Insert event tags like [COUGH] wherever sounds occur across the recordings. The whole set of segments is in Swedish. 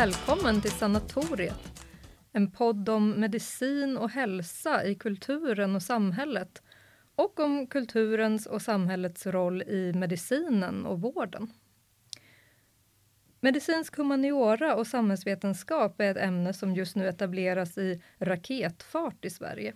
Välkommen till Sanatoriet, en podd om medicin och hälsa i kulturen och samhället och om kulturens och samhällets roll i medicinen och vården. Medicinsk humaniora och samhällsvetenskap är ett ämne som just nu etableras i raketfart i Sverige.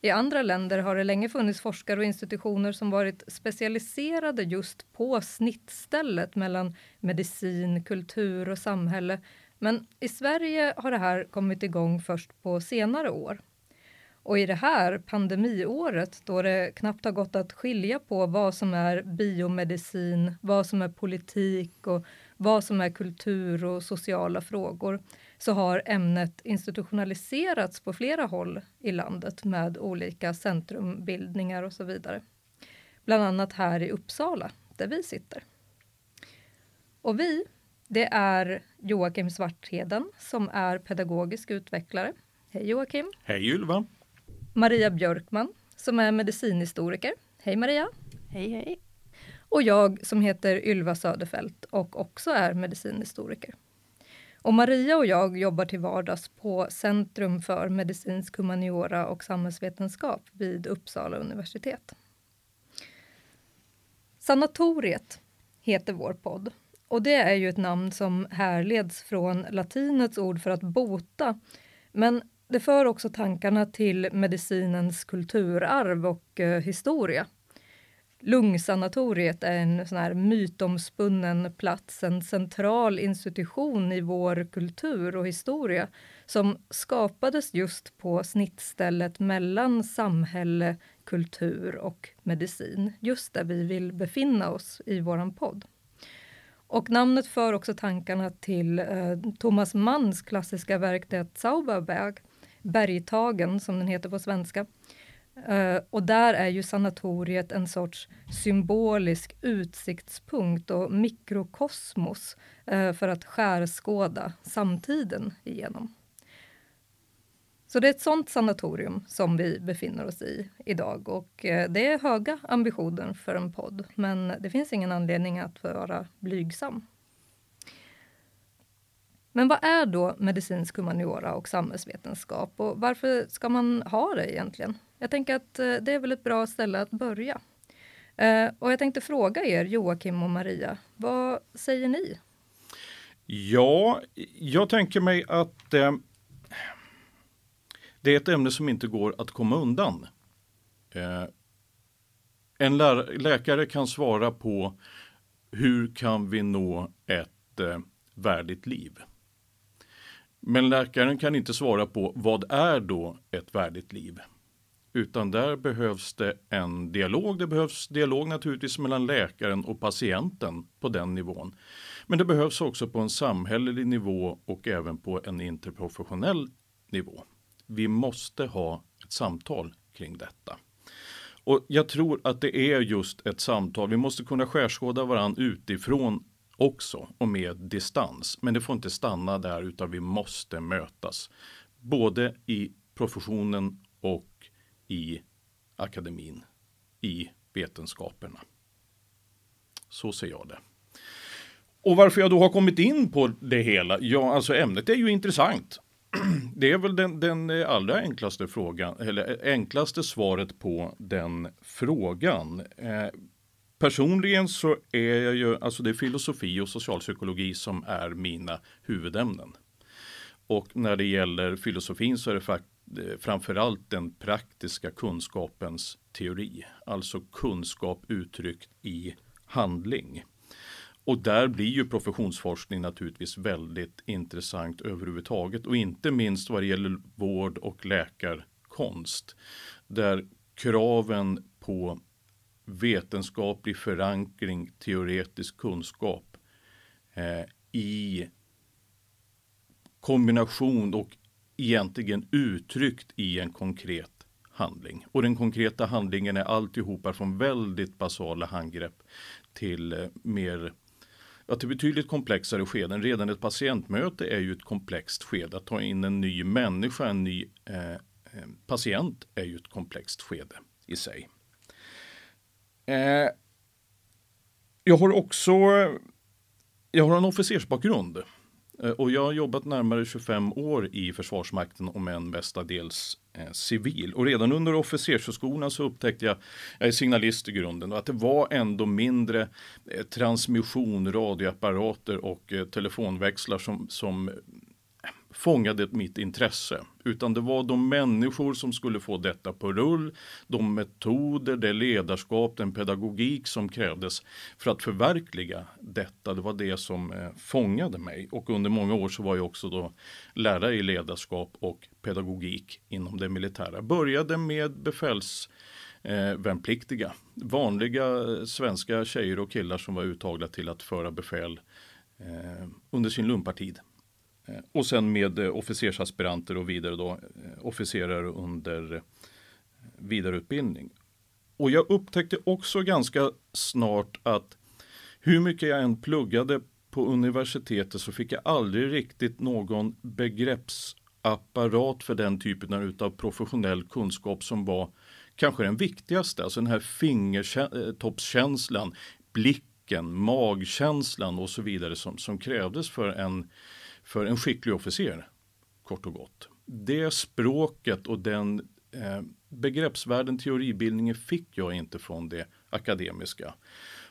I andra länder har det länge funnits forskare och institutioner som varit specialiserade just på snittstället mellan medicin, kultur och samhälle. Men i Sverige har det här kommit igång först på senare år. Och i det här pandemiåret, då det knappt har gått att skilja på vad som är biomedicin, vad som är politik och vad som är kultur och sociala frågor, så har ämnet institutionaliserats på flera håll i landet med olika centrumbildningar och så vidare. Bland annat här i Uppsala, där vi sitter. Och vi, det är Joakim Svartheden som är pedagogisk utvecklare. Hej Joakim! Hej Ylva! Maria Björkman som är medicinhistoriker. Hej Maria! Hej hej! Och jag som heter Ylva Söderfält och också är medicinhistoriker. Och Maria och jag jobbar till vardags på Centrum för medicinsk humaniora och samhällsvetenskap vid Uppsala universitet. Sanatoriet heter vår podd och det är ju ett namn som härleds från latinets ord för att bota. Men det för också tankarna till medicinens kulturarv och eh, historia. Lungsanatoriet är en sån här mytomspunnen plats, en central institution i vår kultur och historia som skapades just på snittstället mellan samhälle, kultur och medicin. Just där vi vill befinna oss i våran podd. Och namnet för också tankarna till eh, Thomas Manns klassiska verk Det Zauberberg, Bergtagen som den heter på svenska, Eh, och där är ju sanatoriet en sorts symbolisk utsiktspunkt och mikrokosmos eh, för att skärskåda samtiden igenom. Så det är ett sånt sanatorium som vi befinner oss i idag och eh, det är höga ambitioner för en podd, men det finns ingen anledning att vara blygsam. Men vad är då medicinsk humaniora och samhällsvetenskap och varför ska man ha det egentligen? Jag tänker att eh, det är väl ett bra ställe att börja. Eh, och jag tänkte fråga er, Joakim och Maria, vad säger ni? Ja, jag tänker mig att eh, det är ett ämne som inte går att komma undan. Eh, en läkare kan svara på hur kan vi nå ett eh, värdigt liv? Men läkaren kan inte svara på vad är då ett värdigt liv? Utan där behövs det en dialog. Det behövs dialog naturligtvis mellan läkaren och patienten på den nivån. Men det behövs också på en samhällelig nivå och även på en interprofessionell nivå. Vi måste ha ett samtal kring detta. Och jag tror att det är just ett samtal. Vi måste kunna skärskåda varandra utifrån också och med distans. Men det får inte stanna där utan vi måste mötas. Både i professionen och i akademin, i vetenskaperna. Så ser jag det. Och varför jag då har kommit in på det hela? Ja, alltså ämnet är ju intressant. Det är väl den, den allra enklaste frågan, eller enklaste svaret på den frågan. Eh, personligen så är jag ju, alltså det är filosofi och socialpsykologi som är mina huvudämnen. Och när det gäller filosofin så är det faktiskt eh, framförallt den praktiska kunskapens teori, alltså kunskap uttryckt i handling. Och där blir ju professionsforskning naturligtvis väldigt intressant överhuvudtaget och inte minst vad det gäller vård och läkarkonst. Där kraven på vetenskaplig förankring, teoretisk kunskap eh, i kombination och egentligen uttryckt i en konkret handling. Och den konkreta handlingen är alltihopa från väldigt basala handgrepp till eh, att det är betydligt komplexare skeden. Redan ett patientmöte är ju ett komplext skede. Att ta in en ny människa, en ny eh, eh patient är ju ett komplext skede i sig. Eh, jag har också jag har en officersbakgrund Eh, och jag har jobbat närmare 25 år i Försvarsmakten om än mestadels eh, civil. Och redan under officershögskolan så upptäckte jag, jag är signalist i grunden, att det var ändå mindre eh, transmission, radioapparater och eh, telefonväxlar som, som fångade mitt intresse. Utan det var de människor som skulle få detta på rull, de metoder, det ledarskap, den pedagogik som krävdes för att förverkliga detta. Det var det som eh, fångade mig. Och under många år så var jag också då lärare i ledarskap och pedagogik inom det militära. Började med befäls eh, värnpliktiga. Vanliga eh, svenska tjejer och killar som var uttagna till att föra befäl eh, under sin lumpartid. Eh, och sen med eh, officersaspiranter och vidare då eh, officerare under vidareutbildning. Och jag upptäckte också ganska snart att hur mycket jag än pluggade på universitetet så fick jag aldrig riktigt någon begreppsapparat för den typen av professionell kunskap som var kanske den viktigaste, alltså den här fingertoppskänslan, blicken, magkänslan och så vidare som, som krävdes för en för en skicklig officer, kort och gott. Det språket och den eh, begreppsvärlden teoribildningen fick jag inte från det akademiska.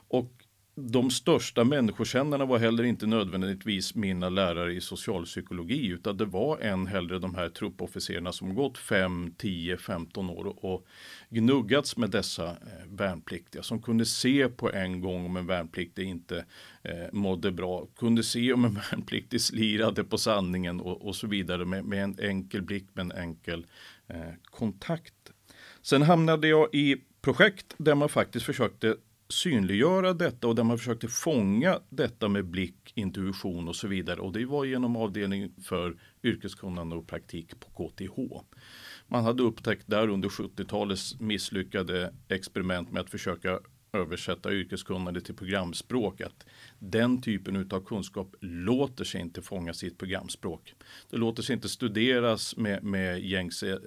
Och de största människokännarna var heller inte nödvändigtvis mina lärare i socialpsykologi utan det var än hellre de här truppofficerarna som gått 5, 10, 15 år och gnuggats med dessa eh, värnpliktiga som kunde se på en gång om en värnpliktig inte eh, mådde bra, kunde se om en [LAUGHS] värnpliktig slirade på sanningen och, och så vidare med, med, en enkel blick med en enkel eh, kontakt. Sen hamnade jag i projekt där man faktiskt försökte synliggöra detta och där man försökte fånga detta med blick, intuition och så vidare. Och det var genom avdelningen för yrkeskunnande och praktik på KTH. Man hade upptäckt där under 70-talets misslyckade experiment med att försöka översätta yrkeskunnande till programspråk att den typen av kunskap låter sig inte fångas i ett programspråk. Det låter sig inte studeras med, med gängse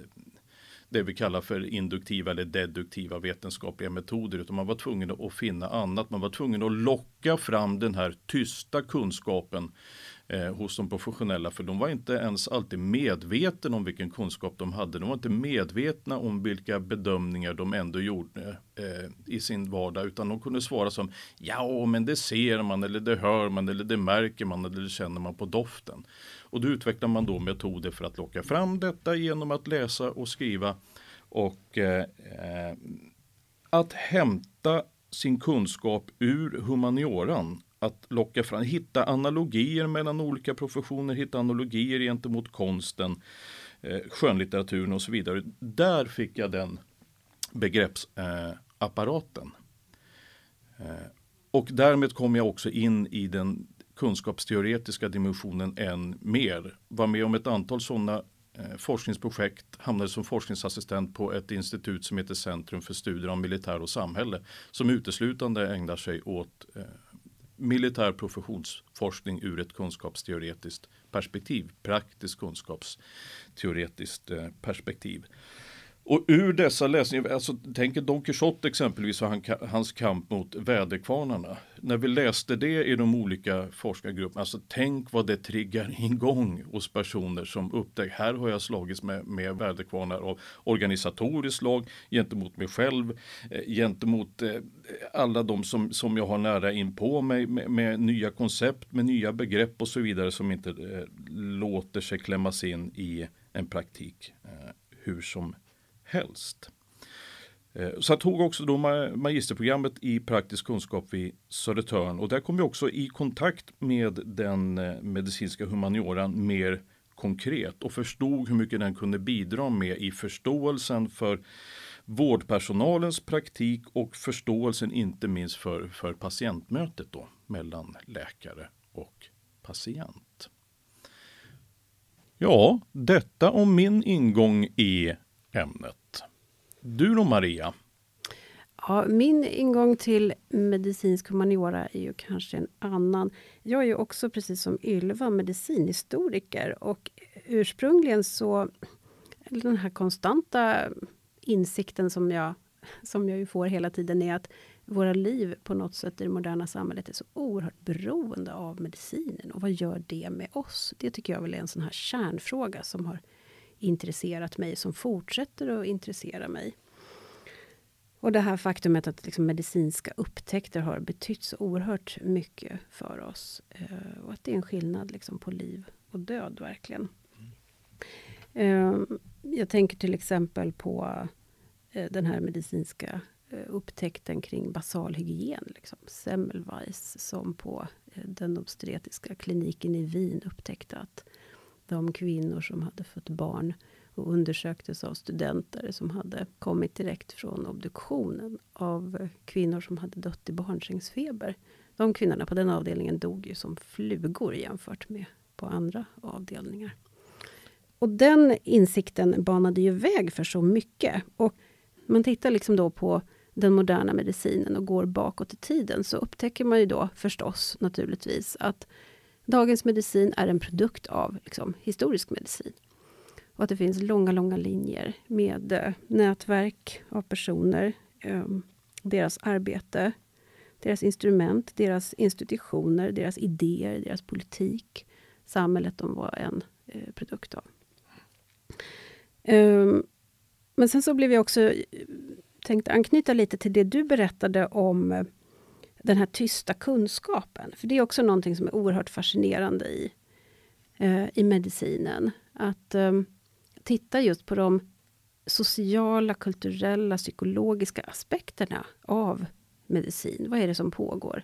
det vi kallar för induktiva eller deduktiva vetenskapliga metoder utan man var tvungen att finna annat. Man var tvungen att locka fram den här tysta kunskapen eh, hos de professionella för de var inte ens alltid medvetna om vilken kunskap de hade. De var inte medvetna om vilka bedömningar de ändå gjorde eh, i sin vardag utan de kunde svara som ja men det ser man eller det hör man eller det märker man eller det känner man på doften. Och då utvecklar man då metoder för att locka fram detta genom att läsa och skriva och eh, eh att hämta sin kunskap ur humanioran att locka fram, hitta analogier mellan olika professioner, hitta analogier gentemot konsten, eh, skönlitteraturen och så vidare. Där fick jag den begreppsapparaten. Eh, eh, och därmed kom jag också in i den kunskapsteoretiska dimensionen än mer. Var med om ett antal sådana eh, forskningsprojekt, hamnade som forskningsassistent på ett institut som heter Centrum för studier om militär och samhälle som uteslutande ägnar sig åt eh, militär professionsforskning ur ett kunskapsteoretiskt perspektiv, praktiskt kunskapsteoretiskt eh, perspektiv. Och ur dessa läsningar, alltså tänk Don Quixote exempelvis och han, hans kamp mot väderkvarnarna. När vi läste det i de olika forskargrupperna, alltså tänk vad det triggar igång hos personer som upptäcker, här har jag slagits med, med väderkvarnar av organisatoriskt slag gentemot mig själv, eh, gentemot eh, alla de som, som jag har nära in på mig med, med, nya koncept, med nya begrepp och så vidare som inte eh, låter sig klämmas in i en praktik eh, hur som helst. Eh, så jag tog också då magisterprogrammet i praktisk kunskap vid Södertörn och där kom jag också i kontakt med den eh, medicinska humanioran mer konkret och förstod hur mycket den kunde bidra med i förståelsen för vårdpersonalens praktik och förståelsen inte minst för, för patientmötet då mellan läkare och patient. Ja, detta om min ingång i ämnet. Du då Maria? Ja, min ingång till medicinsk humaniora är ju kanske en annan. Jag är ju också precis som Ylva medicinhistoriker och ursprungligen så den här konstanta insikten som jag, som jag ju får hela tiden är att våra liv på något sätt i det moderna samhället är så oerhört beroende av medicinen. Och vad gör det med oss? Det tycker jag väl är en sån här kärnfråga som har intresserat mig, som fortsätter att intressera mig. Och det här faktumet att liksom medicinska upptäckter har betytt så oerhört mycket för oss. Eh, och att det är en skillnad liksom på liv och död, verkligen. Eh, jag tänker till exempel på eh, den här medicinska eh, upptäckten kring basal hygien. Liksom. Semmelweis som på eh, den obstetriska kliniken i Wien upptäckte att de kvinnor som hade fött barn och undersöktes av studenter som hade kommit direkt från obduktionen av kvinnor som hade dött i barnsängsfeber. De kvinnorna på den avdelningen dog ju som flugor jämfört med på andra avdelningar. Och den insikten banade ju väg för så mycket. Och man tittar liksom då på den moderna medicinen och går bakåt i tiden så upptäcker man ju då förstås naturligtvis att dagens medicin är en produkt av liksom, historisk medicin. Och att det finns långa, långa linjer med eh, nätverk av personer, eh, deras arbete, deras instrument, deras institutioner, deras idéer, deras politik. Samhället de var en eh, produkt av. Um, men sen så blev jag också eh, tänkt anknyta lite till det du berättade om eh, den här tysta kunskapen. För det är också någonting som är oerhört fascinerande i, eh, i medicinen. Att eh, titta just på de sociala, kulturella, psykologiska aspekterna av medicin. Vad är det som pågår?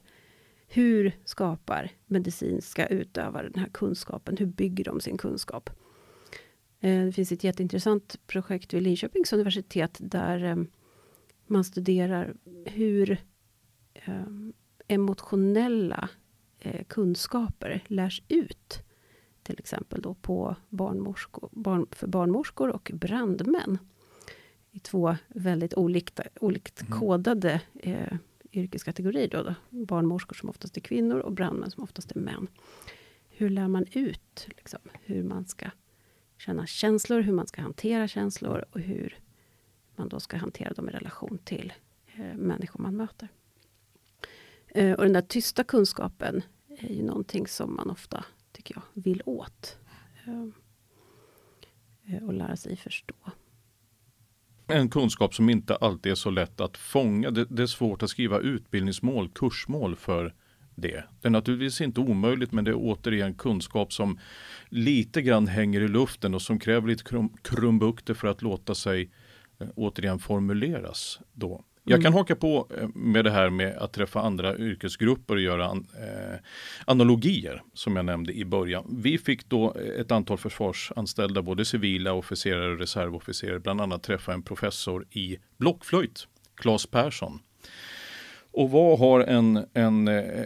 Hur skapar medicinska utövare den här kunskapen? Hur bygger de sin kunskap? Eh, det finns ett jätteintressant projekt vid Linköpings universitet där eh, man studerar hur emotionella kunskaper lärs ut. Till exempel då på barnmorskor, barn, för barnmorskor och brandmän. I två väldigt olikt, olikt mm. kodade eh, yrkeskategorier. Då, då. Barnmorskor som oftast är kvinnor och brandmän som oftast är män. Hur lär man ut liksom, hur man ska känna känslor, hur man ska hantera känslor och hur man då ska hantera dem i relation till eh, människor man möter. Eh, och den där tysta kunskapen är ju någonting som man ofta, tycker jag, vill åt. Eh, eh, och lära sig förstå. En kunskap som inte alltid är så lätt att fånga. Det, det är svårt att skriva utbildningsmål, kursmål för det. Det är naturligtvis inte omöjligt men det är återigen kunskap som lite grann hänger i luften och som kräver lite krum, krumbukter för att låta sig återigen formuleras. Då. Jag kan mm. haka på eh, med det här med att träffa andra yrkesgrupper och göra eh, analogier som jag nämnde i början. Vi fick då ett antal försvarsanställda, både civila officerare och reservofficerare, bland annat träffa en professor i blockflöjt, Claes Persson. Och vad har en, en eh,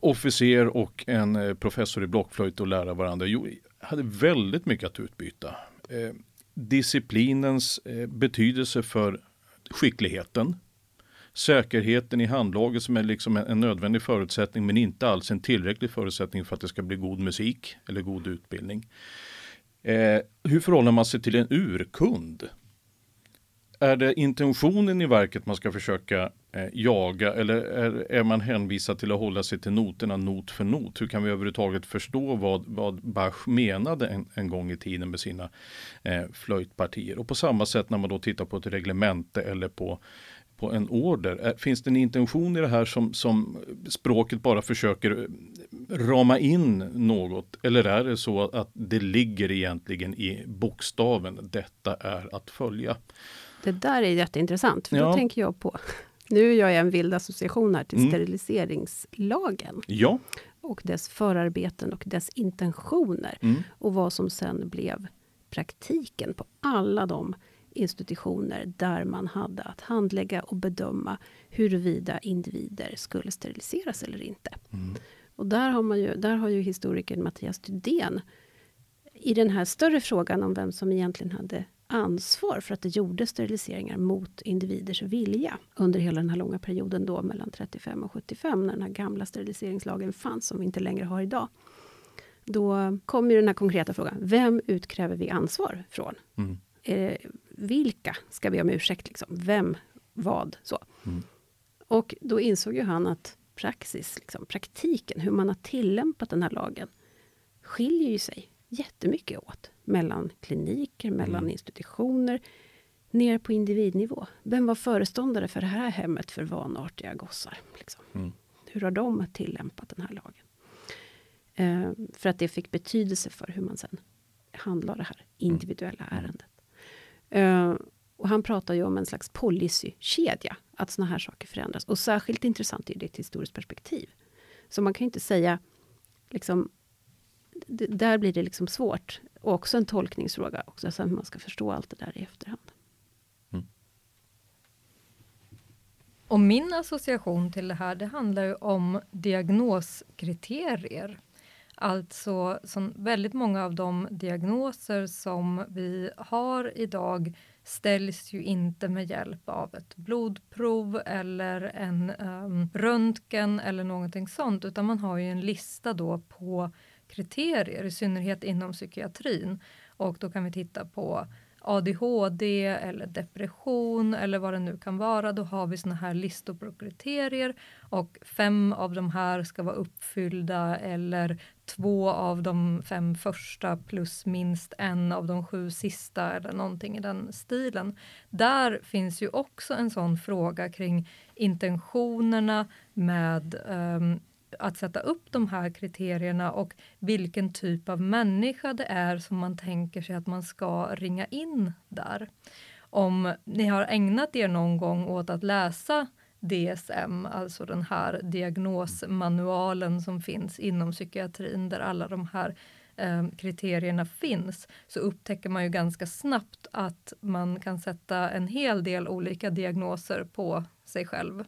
officer och en eh, professor i blockflöjt att lära varandra? Jo, hade väldigt mycket att utbyta. Eh, disciplinens eh, betydelse för skickligheten. Säkerheten i handlaget som är liksom en, en nödvändig förutsättning men inte alls en tillräcklig förutsättning för att det ska bli god musik eller god utbildning. Eh, hur förhåller man sig till en urkund? Är det intentionen i verket man ska försöka eh, jaga eller är, är, man hänvisad till att hålla sig till noterna not för not? Hur kan vi överhuvudtaget förstå vad, vad Bach menade en, en gång i tiden med sina eh, flöjtpartier? Och på samma sätt när man då tittar på ett reglemente eller på på en order. Finns det en intention i det här som, som språket bara försöker eh, rama in något? Eller är det så att det ligger egentligen i bokstaven, detta är att följa? Det där är jätteintressant, för ja. då tänker jag på [LAUGHS] nu gör jag en vild association här till mm. steriliseringslagen. Ja. Och dess förarbeten och dess intentioner. Mm. Och vad som sen blev praktiken på alla de institutioner där man hade att handlägga och bedöma huruvida individer skulle steriliseras eller inte. Mm. Och där har, man ju, där har ju historikern Mattias Thydén i den här större frågan om vem som egentligen hade ansvar för att det gjordes steriliseringar mot individers vilja under hela den här långa perioden då mellan 35 och 75 när den här gamla steriliseringslagen fanns som vi inte längre har idag. Då kommer den här konkreta frågan, vem utkräver vi ansvar från? Mm. Eh, vilka ska be om ursäkt? Liksom? Vem? Vad? Så. Mm. Och då insåg ju han att praxis, liksom, praktiken, hur man har tillämpat den här lagen, skiljer ju sig jättemycket åt. Mellan kliniker, mellan mm. institutioner, ner på individnivå. Vem var föreståndare för det här hemmet för vanartiga gossar? Liksom? Mm. Hur har de tillämpat den här lagen? Eh, för att det fick betydelse för hur man sen handlar det här individuella mm. ärendet. Eh, och han pratar ju om en slags policykedja, att såna här saker förändras. Och särskilt intressant är det i ett historiskt perspektiv. Så man kan ju inte säga, liksom, där blir det liksom svårt. Och också en tolkningsfråga, också, så att man ska förstå allt det där i efterhand. Mm. Och min association till det här, det handlar ju om diagnoskriterier. Alltså som väldigt många av de diagnoser som vi har idag ställs ju inte med hjälp av ett blodprov eller en um, röntgen eller någonting sånt, utan man har ju en lista då på kriterier, i synnerhet inom psykiatrin. Och då kan vi titta på ADHD eller depression eller vad det nu kan vara, då har vi såna här listor på kriterier och fem av de här ska vara uppfyllda eller två av de fem första plus minst en av de sju sista eller någonting i den stilen. Där finns ju också en sån fråga kring intentionerna med um, att sätta upp de här kriterierna och vilken typ av människa det är som man tänker sig att man ska ringa in där. Om ni har ägnat er någon gång åt att läsa DSM, alltså den här diagnosmanualen som finns inom psykiatrin där alla de här eh, kriterierna finns, så upptäcker man ju ganska snabbt att man kan sätta en hel del olika diagnoser på sig själv.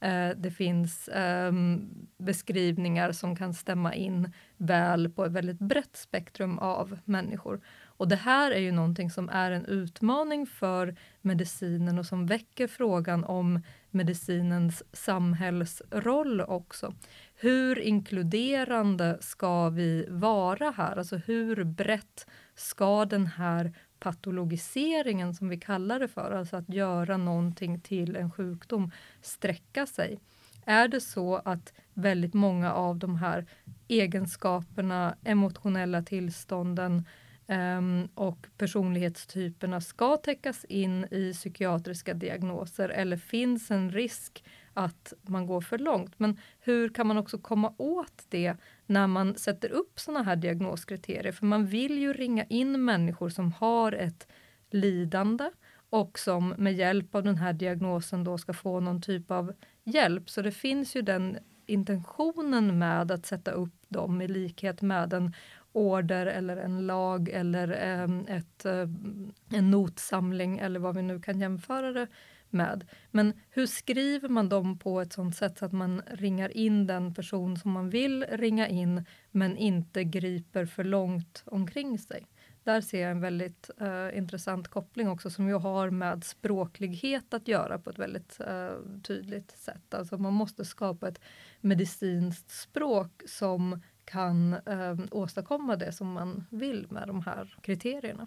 Eh, det finns ehm, beskrivningar som kan stämma in väl på ett väldigt brett spektrum av människor. Och det här är ju någonting som är en utmaning för medicinen och som väcker frågan om medicinens samhällsroll också. Hur inkluderande ska vi vara här? Alltså hur brett ska den här patologiseringen som vi kallar det för, alltså att göra någonting till en sjukdom, sträcka sig? Är det så att väldigt många av de här egenskaperna, emotionella tillstånden um, och personlighetstyperna ska täckas in i psykiatriska diagnoser eller finns en risk att man går för långt. Men hur kan man också komma åt det när man sätter upp såna här diagnoskriterier? För man vill ju ringa in människor som har ett lidande och som med hjälp av den här diagnosen då ska få någon typ av hjälp. Så det finns ju den intentionen med att sätta upp dem i likhet med en order eller en lag eller ehm, ett, ehm, en notsamling eller vad vi nu kan jämföra det med. Men hur skriver man dem på ett sånt sätt så att man ringar in den person som man vill ringa in men inte griper för långt omkring sig? Där ser jag en väldigt uh, intressant koppling också som ju har med språklighet att göra på ett väldigt uh, tydligt sätt. Alltså man måste skapa ett medicinskt språk som kan uh, åstadkomma det som man vill med de här kriterierna.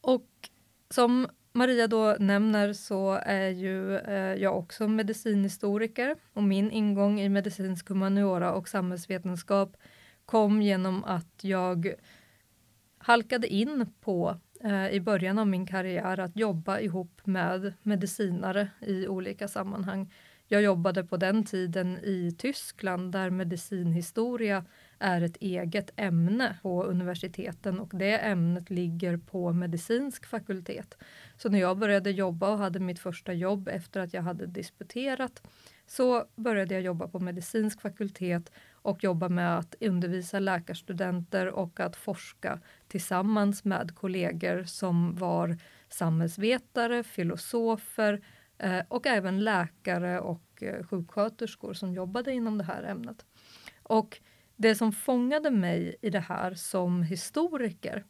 Och som Maria då nämner så är ju eh, jag också medicinhistoriker och min ingång i medicinsk humaniora och samhällsvetenskap kom genom att jag halkade in på eh, i början av min karriär att jobba ihop med medicinare i olika sammanhang. Jag jobbade på den tiden i Tyskland där medicinhistoria är ett eget ämne på universiteten och det ämnet ligger på medicinsk fakultet. Så när jag började jobba och hade mitt första jobb efter att jag hade disputerat så började jag jobba på medicinsk fakultet och jobba med att undervisa läkarstudenter och att forska tillsammans med kollegor som var samhällsvetare, filosofer eh, och även läkare och eh, sjuksköterskor som jobbade inom det här ämnet. Och det som fångade mig i det här som historiker,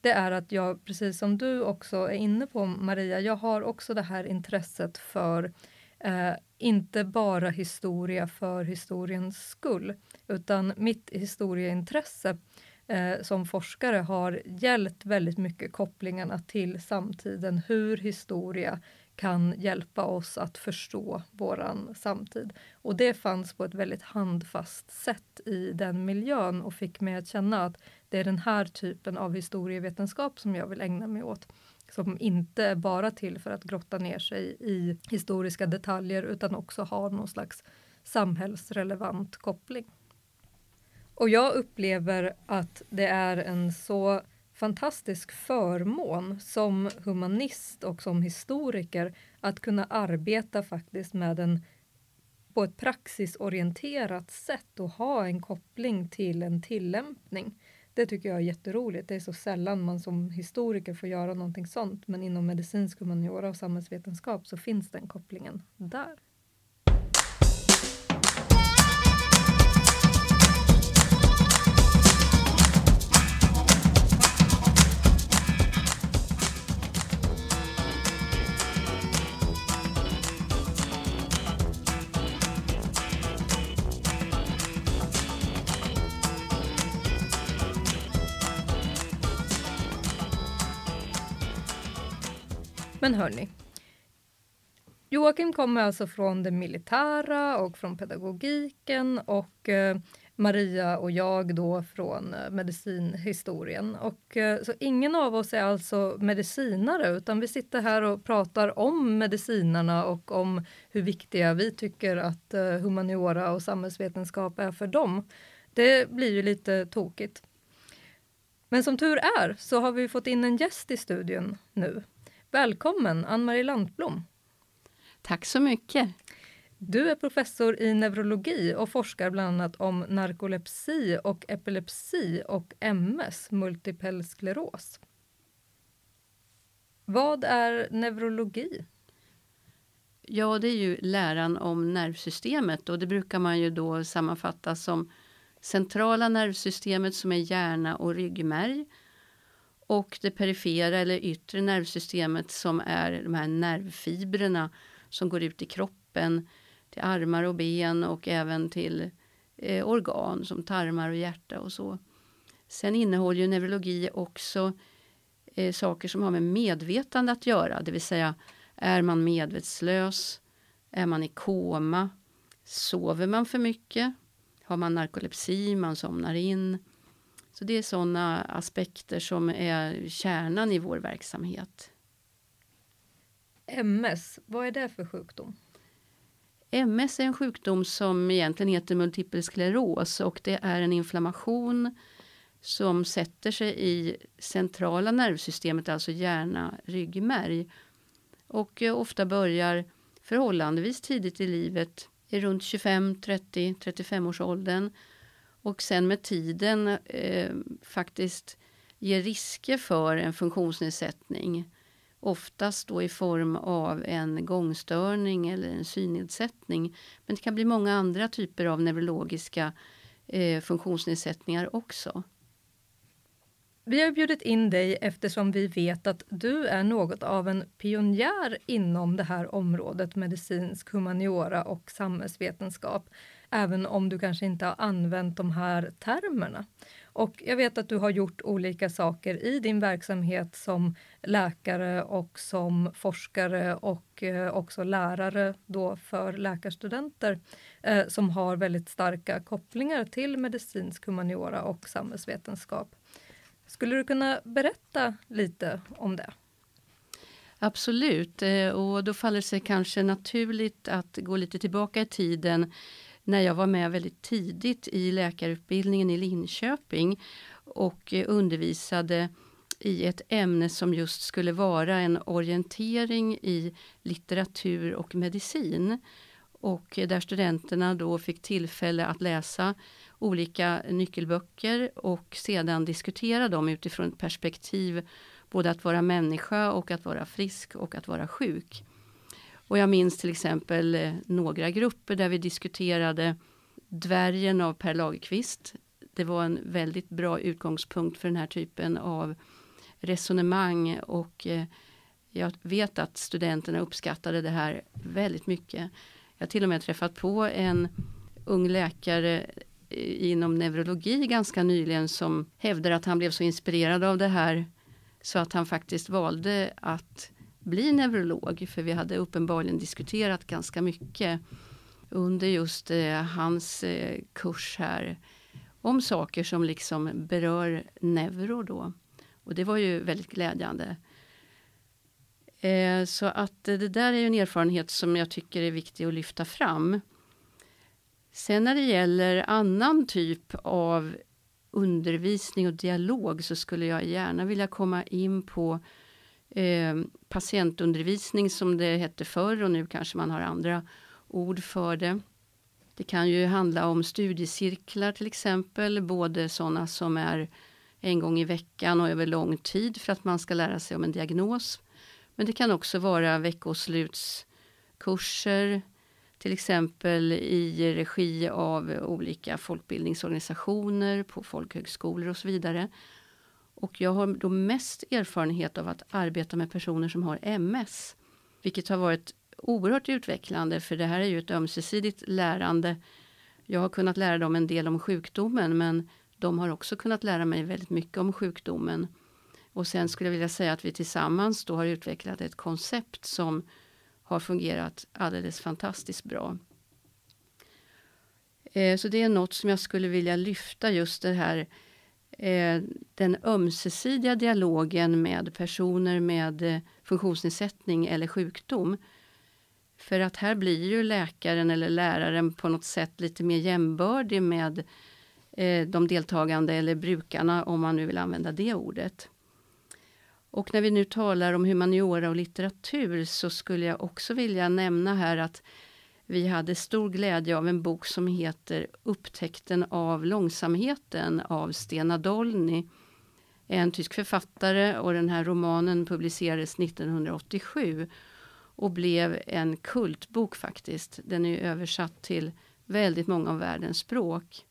det är att jag, precis som du också är inne på Maria, jag har också det här intresset för eh, inte bara historia för historiens skull, utan mitt historieintresse eh, som forskare har gällt väldigt mycket kopplingarna till samtiden, hur historia kan hjälpa oss att förstå våran samtid. Och det fanns på ett väldigt handfast sätt i den miljön och fick mig att känna att det är den här typen av historievetenskap som jag vill ägna mig åt. Som inte är bara till för att grotta ner sig i historiska detaljer utan också har någon slags samhällsrelevant koppling. Och jag upplever att det är en så fantastisk förmån som humanist och som historiker att kunna arbeta faktiskt med en på ett praxisorienterat sätt och ha en koppling till en tillämpning. Det tycker jag är jätteroligt. Det är så sällan man som historiker får göra någonting sånt. Men inom medicinsk humaniora och samhällsvetenskap så finns den kopplingen där. Men hörni. Joakim kommer alltså från det militära och från pedagogiken och eh, Maria och jag då från eh, medicinhistorien. Och, eh, så ingen av oss är alltså medicinare utan vi sitter här och pratar om medicinarna och om hur viktiga vi tycker att humaniora och samhällsvetenskap är för dem. Det blir ju lite tokigt. Men som tur är så har vi fått in en gäst i studion nu Välkommen Ann-Marie Lantblom. Tack så mycket. Du är professor i neurologi och forskar bland annat om narkolepsi och epilepsi och MS, multipel skleros. Vad är neurologi? Ja, det är ju läran om nervsystemet och det brukar man ju då sammanfatta som centrala nervsystemet som är hjärna och ryggmärg och det perifera eller yttre nervsystemet som är de här nervfibrerna som går ut i kroppen till armar och ben och även till eh, organ som tarmar och hjärta och så. Sen innehåller ju neurologi också eh, saker som har med medvetande att göra, det vill säga är man medvetslös, är man i koma, sover man för mycket, har man narkolepsi, man somnar in, så det är sådana aspekter som är kärnan i vår verksamhet. MS, vad är det för sjukdom? MS är en sjukdom som egentligen heter multipel skleros och det är en inflammation som sätter sig i centrala nervsystemet, alltså hjärna, ryggmärg. Och eh, ofta börjar förhållandevis tidigt i livet, i runt 25, 30, 35 års åldern och sen med tiden eh, faktiskt ger risker för en funktionsnedsättning. Oftast då i form av en gångstörning eller en synnedsättning. Men det kan bli många andra typer av neurologiska eh, funktionsnedsättningar också. Vi har bjudit in dig eftersom vi vet att du är något av en pionjär inom det här området medicinsk humaniora och samhällsvetenskap även om du kanske inte har använt de här termerna. Och jag vet att du har gjort olika saker i din verksamhet som läkare och som forskare och eh, också lärare då för läkarstudenter eh, som har väldigt starka kopplingar till medicinsk humaniora och samhällsvetenskap. Skulle du kunna berätta lite om det? Absolut, eh, och då faller det sig kanske naturligt att gå lite tillbaka i tiden när jag var med väldigt tidigt i läkarutbildningen i Linköping och eh, undervisade i ett ämne som just skulle vara en orientering i litteratur och medicin. Och eh, där studenterna då fick tillfälle att läsa olika nyckelböcker och sedan diskutera dem utifrån ett perspektiv både att vara människa och att vara frisk och att vara sjuk. Och jag minns till exempel eh, några grupper där vi diskuterade Dvärgen av Per Lagerkvist. Det var en väldigt bra utgångspunkt för den här typen av resonemang och eh, jag vet att studenterna uppskattade det här väldigt mycket. Jag har till och med träffat på en ung läkare eh, inom neurologi ganska nyligen som hävdar att han blev så inspirerad av det här så att han faktiskt valde att bli neurolog. För vi hade uppenbarligen diskuterat ganska mycket under just eh, hans eh, kurs här om saker som liksom berör neuro då. Och det var ju väldigt glädjande. Eh, så att det där är ju en erfarenhet som jag tycker är viktig att lyfta fram. Sen när det gäller annan typ av undervisning och dialog så skulle jag gärna vilja komma in på eh, patientundervisning som det hette förr och nu kanske man har andra ord för det. Det kan ju handla om studiecirklar till exempel, både sådana som är en gång i veckan och över lång tid för att man ska lära sig om en diagnos. Men det kan också vara veckoslutskurser, till exempel i regi av olika folkbildningsorganisationer på folkhögskolor och så vidare. Och jag har då mest erfarenhet av att arbeta med personer som har MS. Vilket har varit oerhört utvecklande för det här är ju ett ömsesidigt lärande. Jag har kunnat lära dem en del om sjukdomen men de har också kunnat lära mig väldigt mycket om sjukdomen. Och sen skulle jag vilja säga att vi tillsammans då har utvecklat ett koncept som har fungerat alldeles fantastiskt bra. Eh, så det är något som jag skulle vilja lyfta just det här eh, den ömsesidiga dialogen med personer med eh, funktionsnedsättning eller sjukdom. För att här blir ju läkaren eller läraren på något sätt lite mer jämbördig med eh, de deltagande eller brukarna om man nu vill använda det ordet. Och när vi nu talar om humaniora och litteratur så skulle jag också vilja nämna här att vi hade stor glädje av en bok som heter Upptäckten av långsamheten av Stena Dolny. En tysk författare och den här romanen publicerades 1987 och blev en kultbok faktiskt. Den är översatt till väldigt många av världens språk.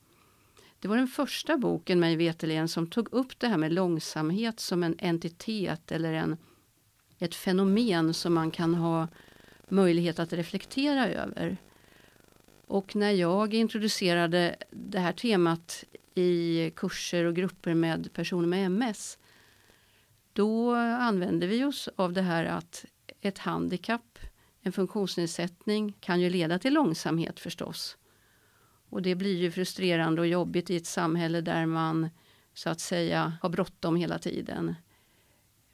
Det var den första boken mig veterligen som tog upp det här med långsamhet som en entitet eller en, ett fenomen som man kan ha möjlighet att reflektera över. Och när jag introducerade det här temat i kurser och grupper med personer med MS då använde vi oss av det här att ett handikapp, en funktionsnedsättning kan ju leda till långsamhet förstås. Och det blir ju frustrerande och jobbigt i ett samhälle där man så att säga har bråttom hela tiden.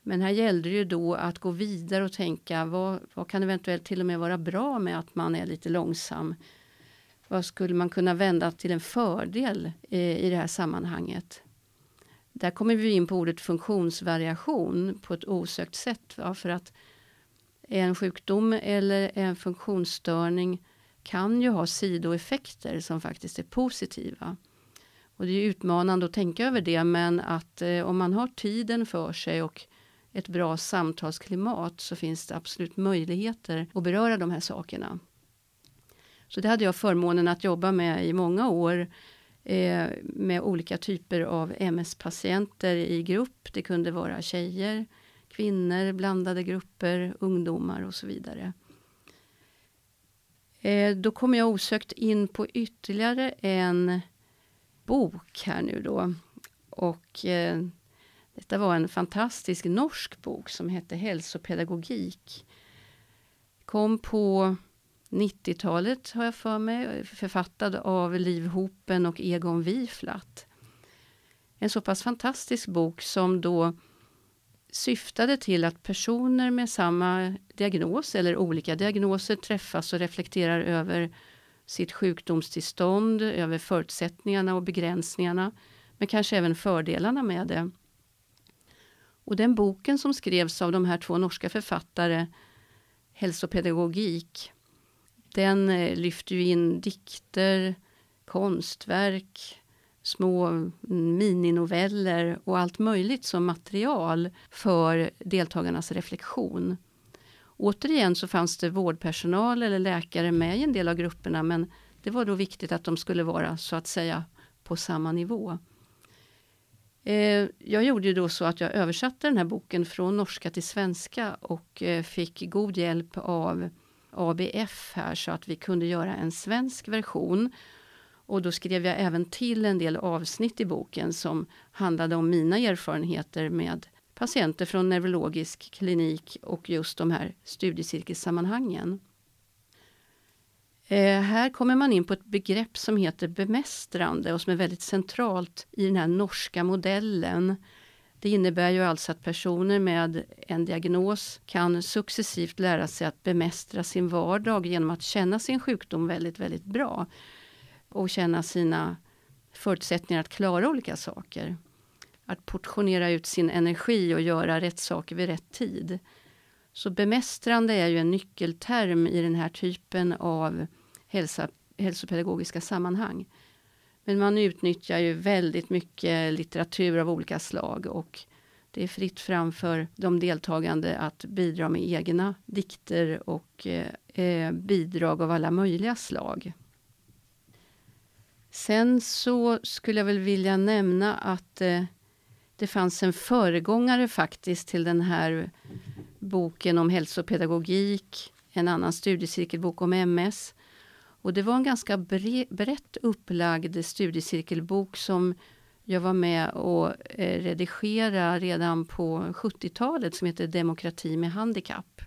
Men här gällde det ju då att gå vidare och tänka vad, vad kan eventuellt till och med vara bra med att man är lite långsam? Vad skulle man kunna vända till en fördel eh, i det här sammanhanget? Där kommer vi in på ordet funktionsvariation på ett osökt sätt. Va? För att en sjukdom eller en funktionsstörning kan ju ha sidoeffekter som faktiskt är positiva. Och det är utmanande att tänka över det men att eh, om man har tiden för sig och ett bra samtalsklimat så finns det absolut möjligheter att beröra de här sakerna. Så det hade jag förmånen att jobba med i många år eh, med olika typer av MS-patienter i grupp. Det kunde vara tjejer, kvinnor, blandade grupper, ungdomar och så vidare. Eh, då kommer jag osökt in på ytterligare en bok här nu då. Och eh, detta var en fantastisk norsk bok som hette Hälsopedagogik. Kom på 90-talet har jag för mig, författad av Liv Hopen och Egon Wiflat. En så pass fantastisk bok som då syftade till att personer med samma diagnos eller olika diagnoser träffas och reflekterar över sitt sjukdomstillstånd, över förutsättningarna och begränsningarna, men kanske även fördelarna med det. Och den boken som skrevs av de här två norska författare, Hälsopedagogik, den eh, lyfter ju in dikter, konstverk, små mm, mininoveller och allt möjligt som material för deltagarnas reflektion. Återigen så fanns det vårdpersonal eller läkare med i en del av grupperna men det var då viktigt att de skulle vara så att säga på samma nivå. Eh, jag gjorde ju då så att jag översatte den här boken från norska till svenska och eh, fick god hjälp av ABF här så att vi kunde göra en svensk version Och då skrev jag även till en del avsnitt i boken som handlade om mina erfarenheter med patienter från neurologisk klinik och just de här studiecirkelsammanhangen. Eh, här kommer man in på ett begrepp som heter bemästrande och som är väldigt centralt i den här norska modellen. Det innebär ju alltså att personer med en diagnos kan successivt lära sig att bemästra sin vardag genom att känna sin sjukdom väldigt, väldigt bra och känna sina förutsättningar att klara olika saker. Att portionera ut sin energi och göra rätt saker vid rätt tid. Så bemästrande är ju en nyckelterm i den här typen av hälsa, hälsopedagogiska sammanhang. Men man utnyttjar ju väldigt mycket litteratur av olika slag och det är fritt fram för de deltagande att bidra med egna dikter och eh, bidrag av alla möjliga slag. Sen så skulle jag väl vilja nämna att eh, det fanns en föregångare faktiskt till den här boken om hälsopedagogik, en annan studiecirkelbok om MS. Och det var en ganska bre, brett upplagd studiecirkelbok som jag var med och eh, redigera redan på 70-talet som heter Demokrati med handikapp.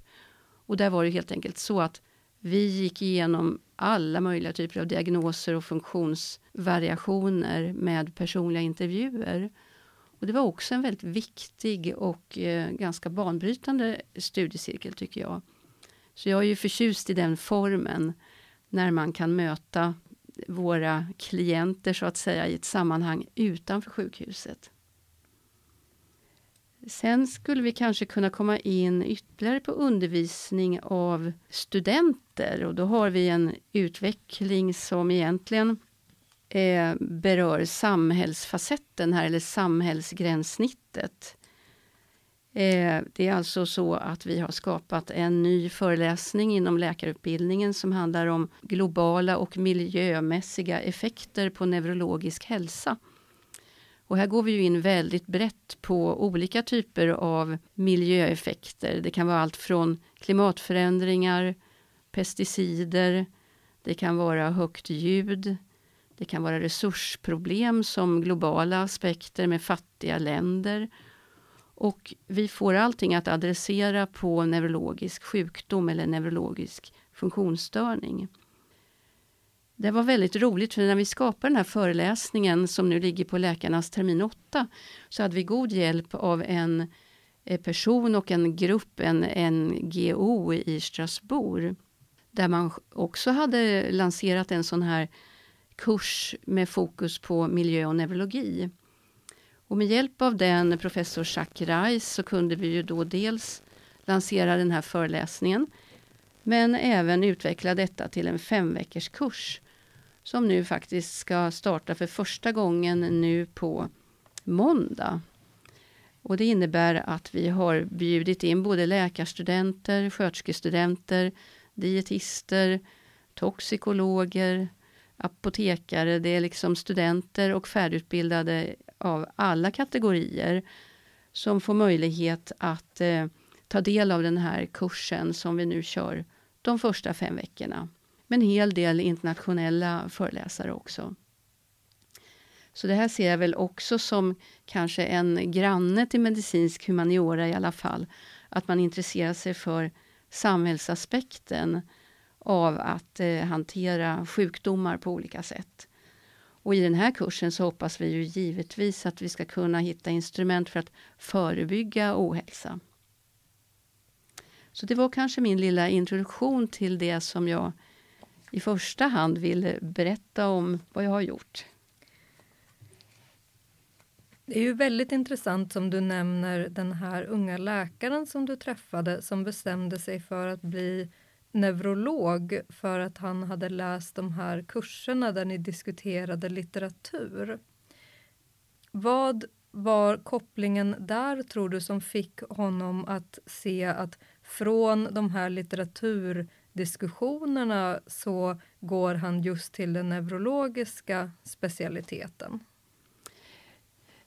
Och där var det helt enkelt så att vi gick igenom alla möjliga typer av diagnoser och funktionsvariationer med personliga intervjuer. Och det var också en väldigt viktig och eh, ganska banbrytande studiecirkel tycker jag. Så jag är ju förtjust i den formen när man kan möta våra klienter så att säga i ett sammanhang utanför sjukhuset. Sen skulle vi kanske kunna komma in ytterligare på undervisning av studenter och då har vi en utveckling som egentligen eh, berör samhällsfacetten här, eller samhällsgränssnittet. Eh, det är alltså så att vi har skapat en ny föreläsning inom läkarutbildningen som handlar om globala och miljömässiga effekter på neurologisk hälsa. Och här går vi ju in väldigt brett på olika typer av miljöeffekter. Det kan vara allt från klimatförändringar, pesticider, det kan vara högt ljud, det kan vara resursproblem som globala aspekter med fattiga länder. Och vi får allting att adressera på neurologisk sjukdom eller neurologisk funktionsstörning. Det var väldigt roligt för när vi skapade den här föreläsningen som nu ligger på läkarnas termin 8 så hade vi god hjälp av en eh, person och en grupp, en NGO i Strasbourg där man också hade lanserat en sån här kurs med fokus på miljö och neurologi. Och med hjälp av den, professor Jacques Reis, så kunde vi ju då dels lansera den här föreläsningen men även utveckla detta till en femveckors kurs som nu faktiskt ska starta för första gången nu på måndag. Och det innebär att vi har bjudit in både läkarstudenter, sköterskestudenter, dietister, toxikologer, apotekare, det är liksom studenter och färdigutbildade av alla kategorier som får möjlighet att eh, ta del av den här kursen som vi nu kör de första fem veckorna. Men en hel del internationella föreläsare också. Så det här ser jag väl också som kanske en granne till medicinsk humaniora i alla fall. Att man intresserar sig för samhällsaspekten av att eh, hantera sjukdomar på olika sätt. Och i den här kursen så hoppas vi ju givetvis att vi ska kunna hitta instrument för att förebygga ohälsa. Så det var kanske min lilla introduktion till det som jag i första hand vill berätta om vad jag har gjort. Det är ju väldigt intressant som du nämner den här unga läkaren som du träffade som bestämde sig för att bli neurolog för att han hade läst de här kurserna där ni diskuterade litteratur. Vad var kopplingen där, tror du, som fick honom att se att från de här litteraturdiskussionerna så går han just till den neurologiska specialiteten?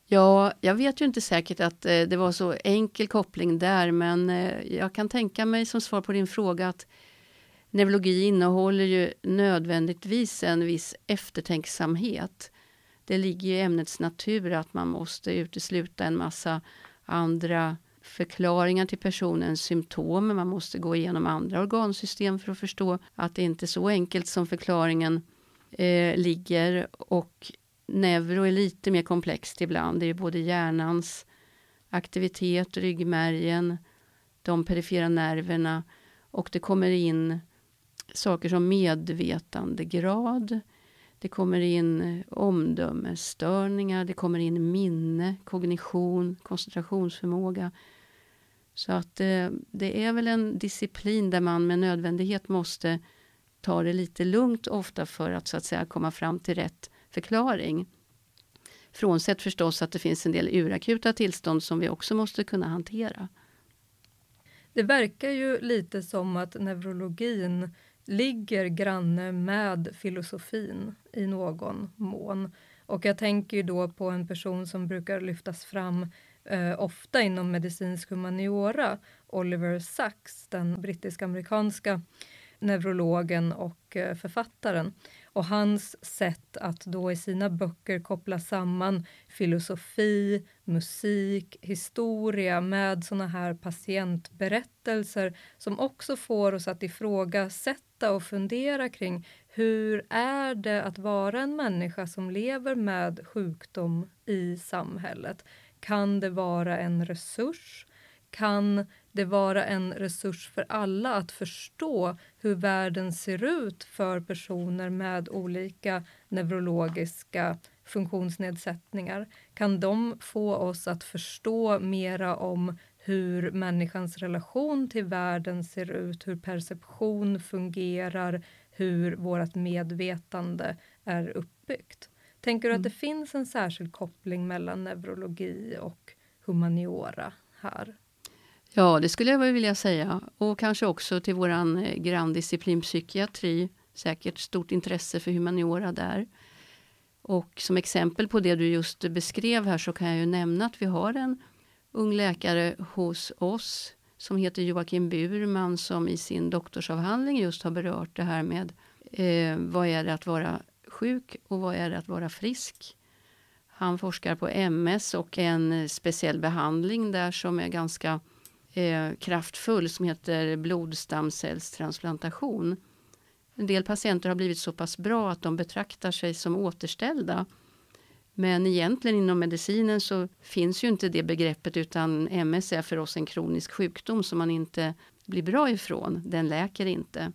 Ja, jag vet ju inte säkert att eh, det var så enkel koppling där men eh, jag kan tänka mig som svar på din fråga att neurologi innehåller ju nödvändigtvis en viss eftertänksamhet. Det ligger i ämnets natur att man måste utesluta en massa andra förklaringar till personens symptom. Man måste gå igenom andra organsystem för att förstå att det inte är så enkelt som förklaringen eh, ligger. Och neuro är lite mer komplext ibland. Det är både hjärnans aktivitet, ryggmärgen, de perifera nerverna och det kommer in saker som medvetandegrad. Det kommer in eh, omdömesstörningar, det kommer in minne, kognition, koncentrationsförmåga. Så att eh, det är väl en disciplin där man med nödvändighet måste ta det lite lugnt ofta för att så att säga komma fram till rätt förklaring. Frånsett förstås att det finns en del urakuta tillstånd som vi också måste kunna hantera. Det verkar ju lite som att neurologin ligger granne med filosofin i någon mån. Och jag tänker ju då på en person som brukar lyftas fram eh, ofta inom medicinsk humaniora, Oliver Sacks, den brittisk-amerikanska neurologen och eh, författaren. Och hans sätt att då i sina böcker koppla samman filosofi, musik, historia med såna här patientberättelser som också får oss att ifrågasätta och fundera kring hur är det att vara en människa som lever med sjukdom i samhället? Kan det vara en resurs? Kan det vara en resurs för alla att förstå hur världen ser ut för personer med olika neurologiska funktionsnedsättningar? Kan de få oss att förstå mera om hur människans relation till världen ser ut, hur perception fungerar, hur vårt medvetande är uppbyggt? Tänker du att det mm. finns en särskild koppling mellan neurologi och humaniora här? Ja, det skulle jag vilja säga. Och kanske också till våran eh, granndisciplin psykiatri. Säkert stort intresse för humaniora där. Och som exempel på det du just beskrev här så kan jag ju nämna att vi har en ung läkare hos oss som heter Joakim Burman som i sin doktorsavhandling just har berört det här med eh, vad är det att vara sjuk och vad är det att vara frisk. Han forskar på MS och en eh, speciell behandling där som är ganska eh, kraftfull som heter blodstamcellstransplantation. En del patienter har blivit så pass bra att de betraktar sig som återställda. Men egentligen inom medicinen så finns ju inte det begreppet utan MS är för oss en kronisk sjukdom som man inte blir bra ifrån. Den läker inte.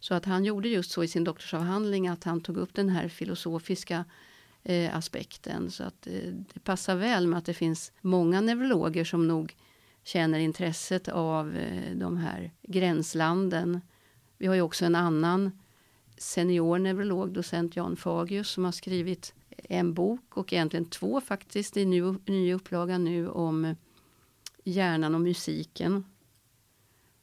Så att han gjorde just så i sin doktorsavhandling att han tog upp den här filosofiska eh, aspekten. Så att eh, det passar väl med att det finns många neurologer som nog känner intresset av eh, de här gränslanden. Vi har ju också en annan senior neurolog, docent Jan Fagius, som har skrivit en bok och egentligen två faktiskt i ny, ny upplaga nu om hjärnan och musiken.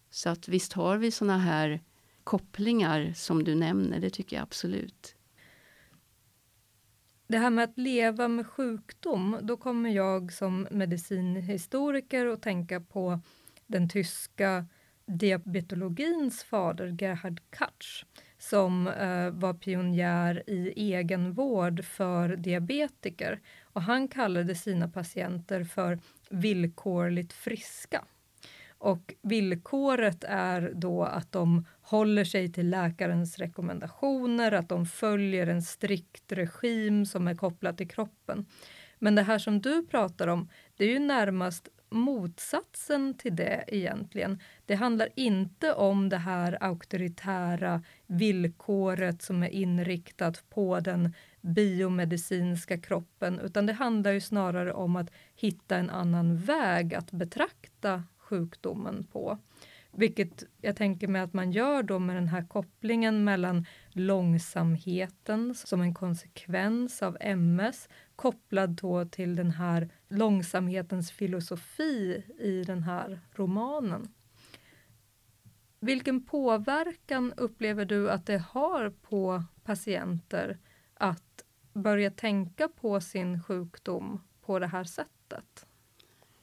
Så att visst har vi såna här kopplingar som du nämner, det tycker jag absolut. Det här med att leva med sjukdom, då kommer jag som medicinhistoriker att tänka på den tyska diabetologins fader Gerhard Katsch som eh, var pionjär i egenvård för diabetiker. Och han kallade sina patienter för villkorligt friska. Och villkoret är då att de håller sig till läkarens rekommendationer, att de följer en strikt regim som är kopplad till kroppen. Men det här som du pratar om, det är ju närmast motsatsen till det egentligen. Det handlar inte om det här auktoritära villkoret som är inriktat på den biomedicinska kroppen, utan det handlar ju snarare om att hitta en annan väg att betrakta sjukdomen på. Vilket jag tänker mig att man gör då med den här kopplingen mellan långsamheten som en konsekvens av MS kopplad då till den här långsamhetens filosofi i den här romanen. Vilken påverkan upplever du att det har på patienter att börja tänka på sin sjukdom på det här sättet?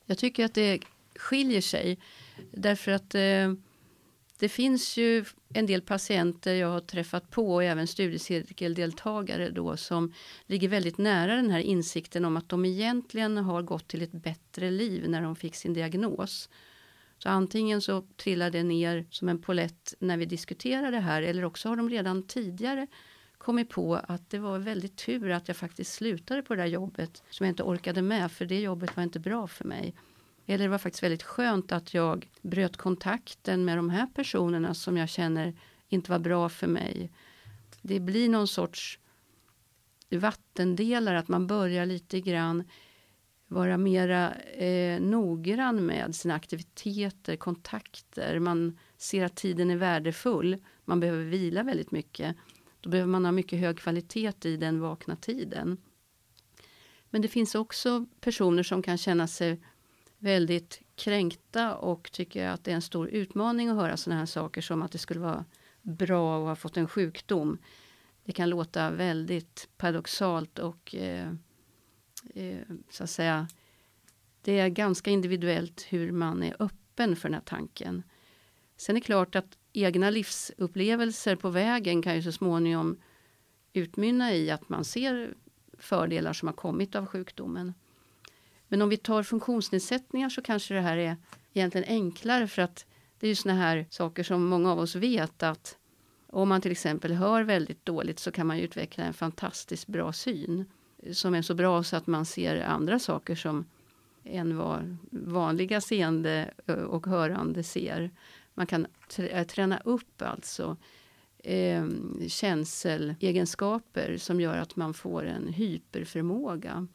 Jag tycker att det skiljer sig. Därför att eh, det finns ju en del patienter jag har träffat på och även studiecirkeldeltagare då som ligger väldigt nära den här insikten om att de egentligen har gått till ett bättre liv när de fick sin diagnos. Så antingen så trillar det ner som en polett när vi diskuterar det här eller också har de redan tidigare kommit på att det var väldigt tur att jag faktiskt slutade på det där jobbet som jag inte orkade med för det jobbet var inte bra för mig. Eller det var faktiskt väldigt skönt att jag bröt kontakten med de här personerna som jag känner inte var bra för mig. Det blir någon sorts vattendelare, att man börjar lite grann vara mera eh, noggrann med sina aktiviteter, kontakter. Man ser att tiden är värdefull. Man behöver vila väldigt mycket. Då behöver man ha mycket hög kvalitet i den vakna tiden. Men det finns också personer som kan känna sig väldigt kränkta och tycker att det är en stor utmaning att höra sådana här saker som att det skulle vara bra att ha fått en sjukdom. Det kan låta väldigt paradoxalt och eh, eh, så att säga det är ganska individuellt hur man är öppen för den här tanken. Sen är det klart att egna livsupplevelser på vägen kan ju så småningom utmynna i att man ser fördelar som har kommit av sjukdomen. Men om vi tar funktionsnedsättningar så kanske det här är egentligen enklare för att det är ju såna här saker som många av oss vet att om man till exempel hör väldigt dåligt så kan man utveckla en fantastiskt bra syn som är så bra så att man ser andra saker som än vad vanliga seende eh, och hörande ser. Man kan eh, träna upp alltså eh, känselegenskaper som gör att man får en hyperförmåga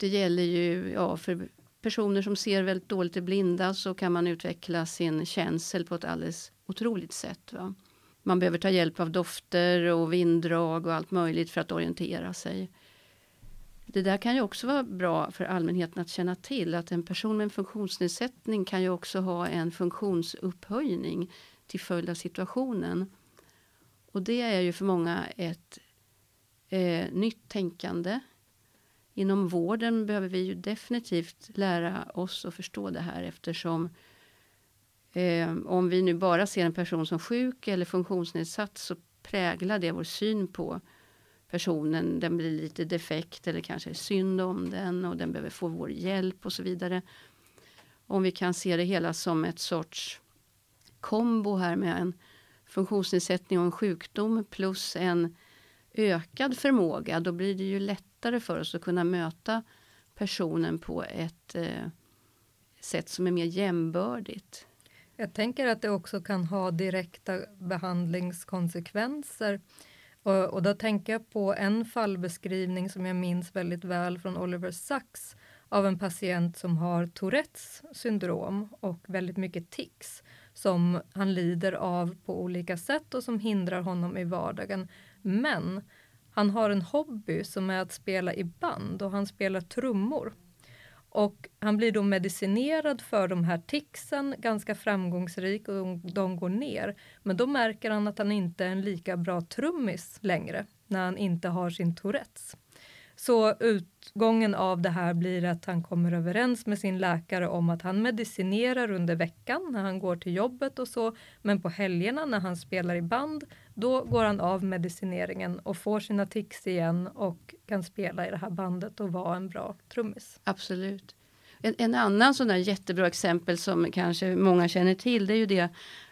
det gäller ju ja, för personer som ser väldigt dåligt i blinda så kan man utveckla sin känsel på ett alldeles otroligt sätt. Va? Man behöver ta hjälp av dofter och vinddrag och allt möjligt för att orientera sig. Det där kan ju också vara bra för allmänheten att känna till att en person med en funktionsnedsättning kan ju också ha en funktionsupphöjning till följd av situationen. Och det är ju för många ett eh, nytt tänkande inom vården behöver vi ju definitivt lära oss att förstå det här eftersom eh, om vi nu bara ser en person som sjuk eller funktionsnedsatt så präglar det vår syn på personen. Den blir lite defekt eller kanske är synd om den och den behöver få vår hjälp och så vidare. Om vi kan se det hela som ett sorts kombo här med en funktionsnedsättning och en sjukdom plus en ökad förmåga, då blir det ju lättare för oss att kunna möta personen på ett eh, sätt som är mer jämbördigt. Jag tänker att det också kan ha direkta behandlingskonsekvenser. Och, och då tänker jag på en fallbeskrivning som jag minns väldigt väl från Oliver Sacks av en patient som har Tourettes syndrom och väldigt mycket tics som han lider av på olika sätt och som hindrar honom i vardagen. Men han har en hobby som är att spela i band och han spelar trummor. Och han blir då medicinerad för de här ticsen, ganska framgångsrik och de går ner. Men då märker han att han inte är en lika bra trummis längre när han inte har sin Tourettes. Så utgången av det här blir att han kommer överens med sin läkare om att han medicinerar under veckan när han går till jobbet och så. Men på helgerna när han spelar i band, då går han av medicineringen och får sina tics igen och kan spela i det här bandet och vara en bra trummis. Absolut. En, en annan sån där jättebra exempel som kanske många känner till, det är ju det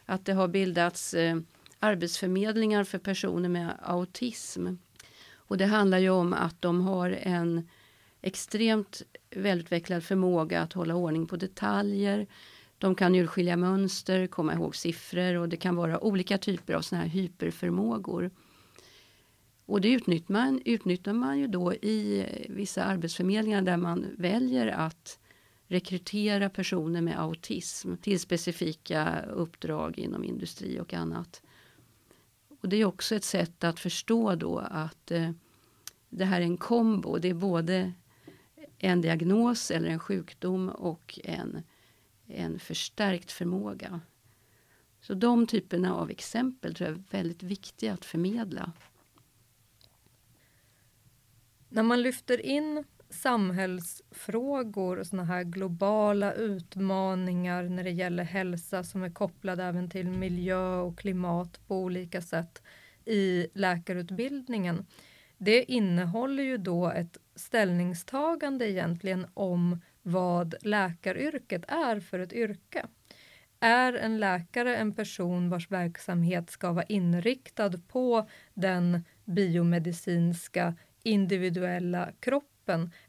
att det har bildats eh, arbetsförmedlingar för personer med autism. Och det handlar ju om att de har en extremt välutvecklad förmåga att hålla ordning på detaljer. De kan urskilja mönster, komma ihåg siffror och det kan vara olika typer av såna här hyperförmågor. Och det utnyttjar man, utnyttjar man ju då i vissa arbetsförmedlingar där man väljer att rekrytera personer med autism till specifika uppdrag inom industri och annat. Och det är också ett sätt att förstå då att eh, det här är en kombo. Det är både en diagnos eller en sjukdom och en, en förstärkt förmåga. Så de typerna av exempel tror jag är väldigt viktiga att förmedla. När man lyfter in samhällsfrågor och såna här globala utmaningar när det gäller hälsa som är kopplade även till miljö och klimat på olika sätt i läkarutbildningen. Det innehåller ju då ett ställningstagande egentligen om vad läkaryrket är för ett yrke. Är en läkare en person vars verksamhet ska vara inriktad på den biomedicinska individuella kroppen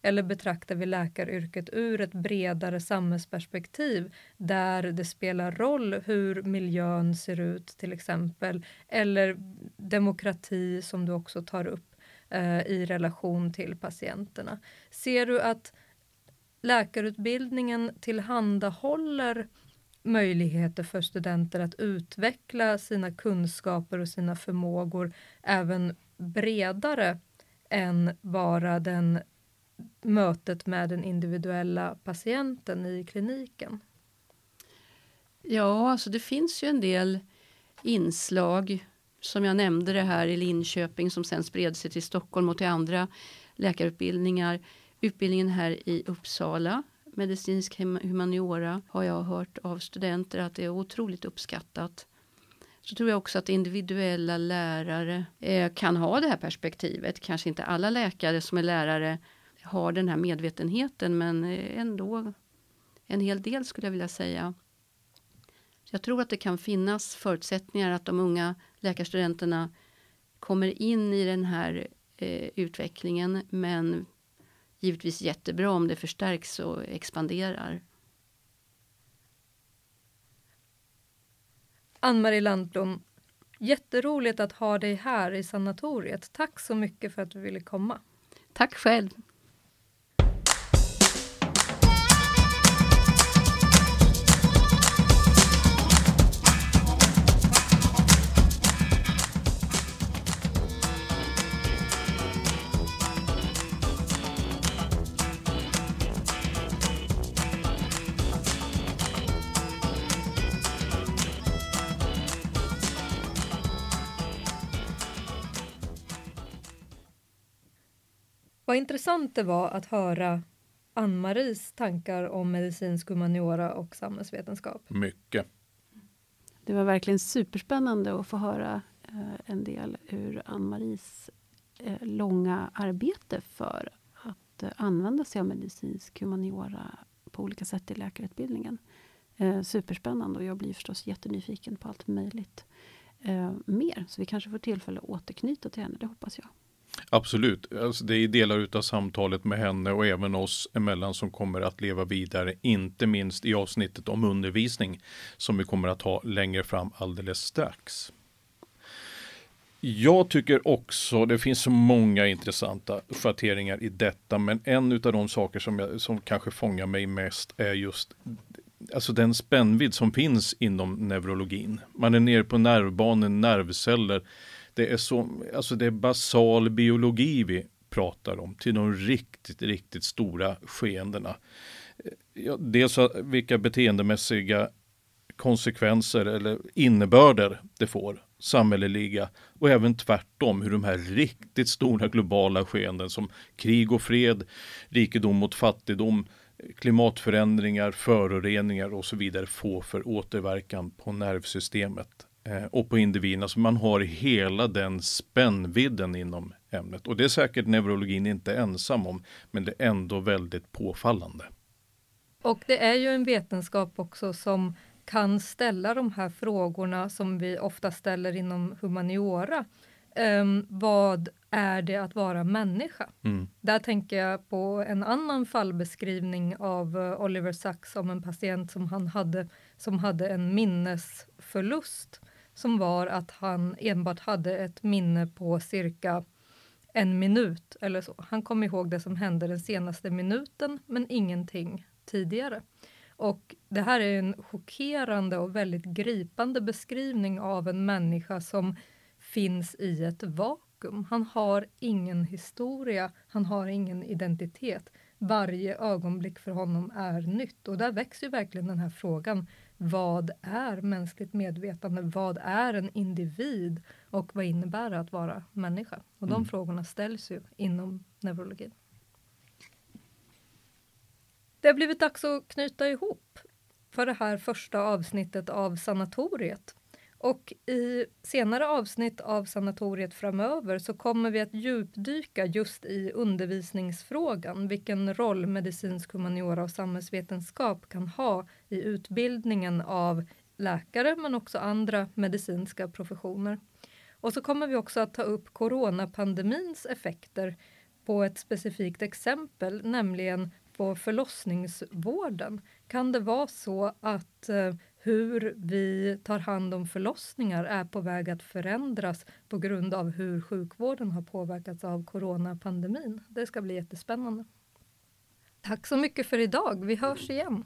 eller betraktar vi läkaryrket ur ett bredare samhällsperspektiv där det spelar roll hur miljön ser ut till exempel eller demokrati som du också tar upp eh, i relation till patienterna. Ser du att läkarutbildningen tillhandahåller möjligheter för studenter att utveckla sina kunskaper och sina förmågor även bredare än bara den mötet med den individuella patienten i kliniken? Ja, alltså det finns ju en del inslag som jag nämnde det här i Linköping som sen spred sig till Stockholm och till andra läkarutbildningar. Utbildningen här i Uppsala, medicinsk humaniora, har jag hört av studenter att det är otroligt uppskattat. Så tror jag också att individuella lärare eh, kan ha det här perspektivet. Kanske inte alla läkare som är lärare har den här medvetenheten men eh, ändå en hel del skulle jag vilja säga. Jag tror att det kan finnas förutsättningar att de unga läkarstudenterna kommer in i den här eh, utvecklingen men givetvis jättebra om det förstärks och expanderar. Ann-Marie Landblom, jätteroligt att ha dig här i sanatoriet. Tack så mycket för att du ville komma. Tack själv. Vad intressant det var att höra Ann-Maries tankar om medicinsk humaniora och samhällsvetenskap. Mycket. Det var verkligen superspännande att få höra eh, en del ur Ann-Maries eh, långa arbete för att eh, använda sig av medicinsk humaniora på olika sätt i läkarutbildningen. Eh, superspännande och jag blir förstås jättenyfiken på allt möjligt eh, mer. Så vi kanske får tillfälle att återknyta till henne, det hoppas jag. Absolut, alltså det är delar utav samtalet med henne och även oss emellan som kommer att leva vidare, inte minst i avsnittet om undervisning som vi kommer att ha längre fram alldeles strax. Jag tycker också, det finns så många intressanta schatteringar i detta, men en utav de saker som, jag, som kanske fångar mig mest är just alltså den spännvidd som finns inom neurologin. Man är nere på nervbanor, nervceller, det är, så, alltså det är basal biologi vi pratar om till de riktigt, riktigt stora skeendena. Ja, dels vilka beteendemässiga konsekvenser eller innebörder det får, samhälleliga och även tvärtom hur de här riktigt stora globala skeenden som krig och fred, rikedom mot fattigdom, klimatförändringar, föroreningar och så vidare får för återverkan på nervsystemet och på individerna. Så man har hela den spännvidden inom ämnet. Och det är säkert neurologin inte ensam om, men det är ändå väldigt påfallande. Och det är ju en vetenskap också som kan ställa de här frågorna som vi ofta ställer inom humaniora. Um, vad är det att vara människa? Mm. Där tänker jag på en annan fallbeskrivning av uh, Oliver Sacks om en patient som han hade som hade en minnesförlust som var att han enbart hade ett minne på cirka en minut eller så. Han kom ihåg det som hände den senaste minuten men ingenting tidigare. Och det här är en chockerande och väldigt gripande beskrivning av en människa som finns i ett vakuum. Han har ingen historia, han har ingen identitet. Varje ögonblick för honom är nytt och där växer verkligen den här frågan vad är mänskligt medvetande? Vad är en individ? Och vad innebär det att vara människa? Och de mm. frågorna ställs ju inom neurologin. Det har blivit dags att knyta ihop för det här första avsnittet av Sanatoriet. Och i senare avsnitt av Sanatoriet framöver så kommer vi att djupdyka just i undervisningsfrågan, vilken roll medicinsk humaniora och samhällsvetenskap kan ha i utbildningen av läkare men också andra medicinska professioner. Och så kommer vi också att ta upp coronapandemins effekter på ett specifikt exempel, nämligen på förlossningsvården. Kan det vara så att eh, hur vi tar hand om förlossningar är på väg att förändras på grund av hur sjukvården har påverkats av coronapandemin? Det ska bli jättespännande. Tack så mycket för idag. Vi hörs igen.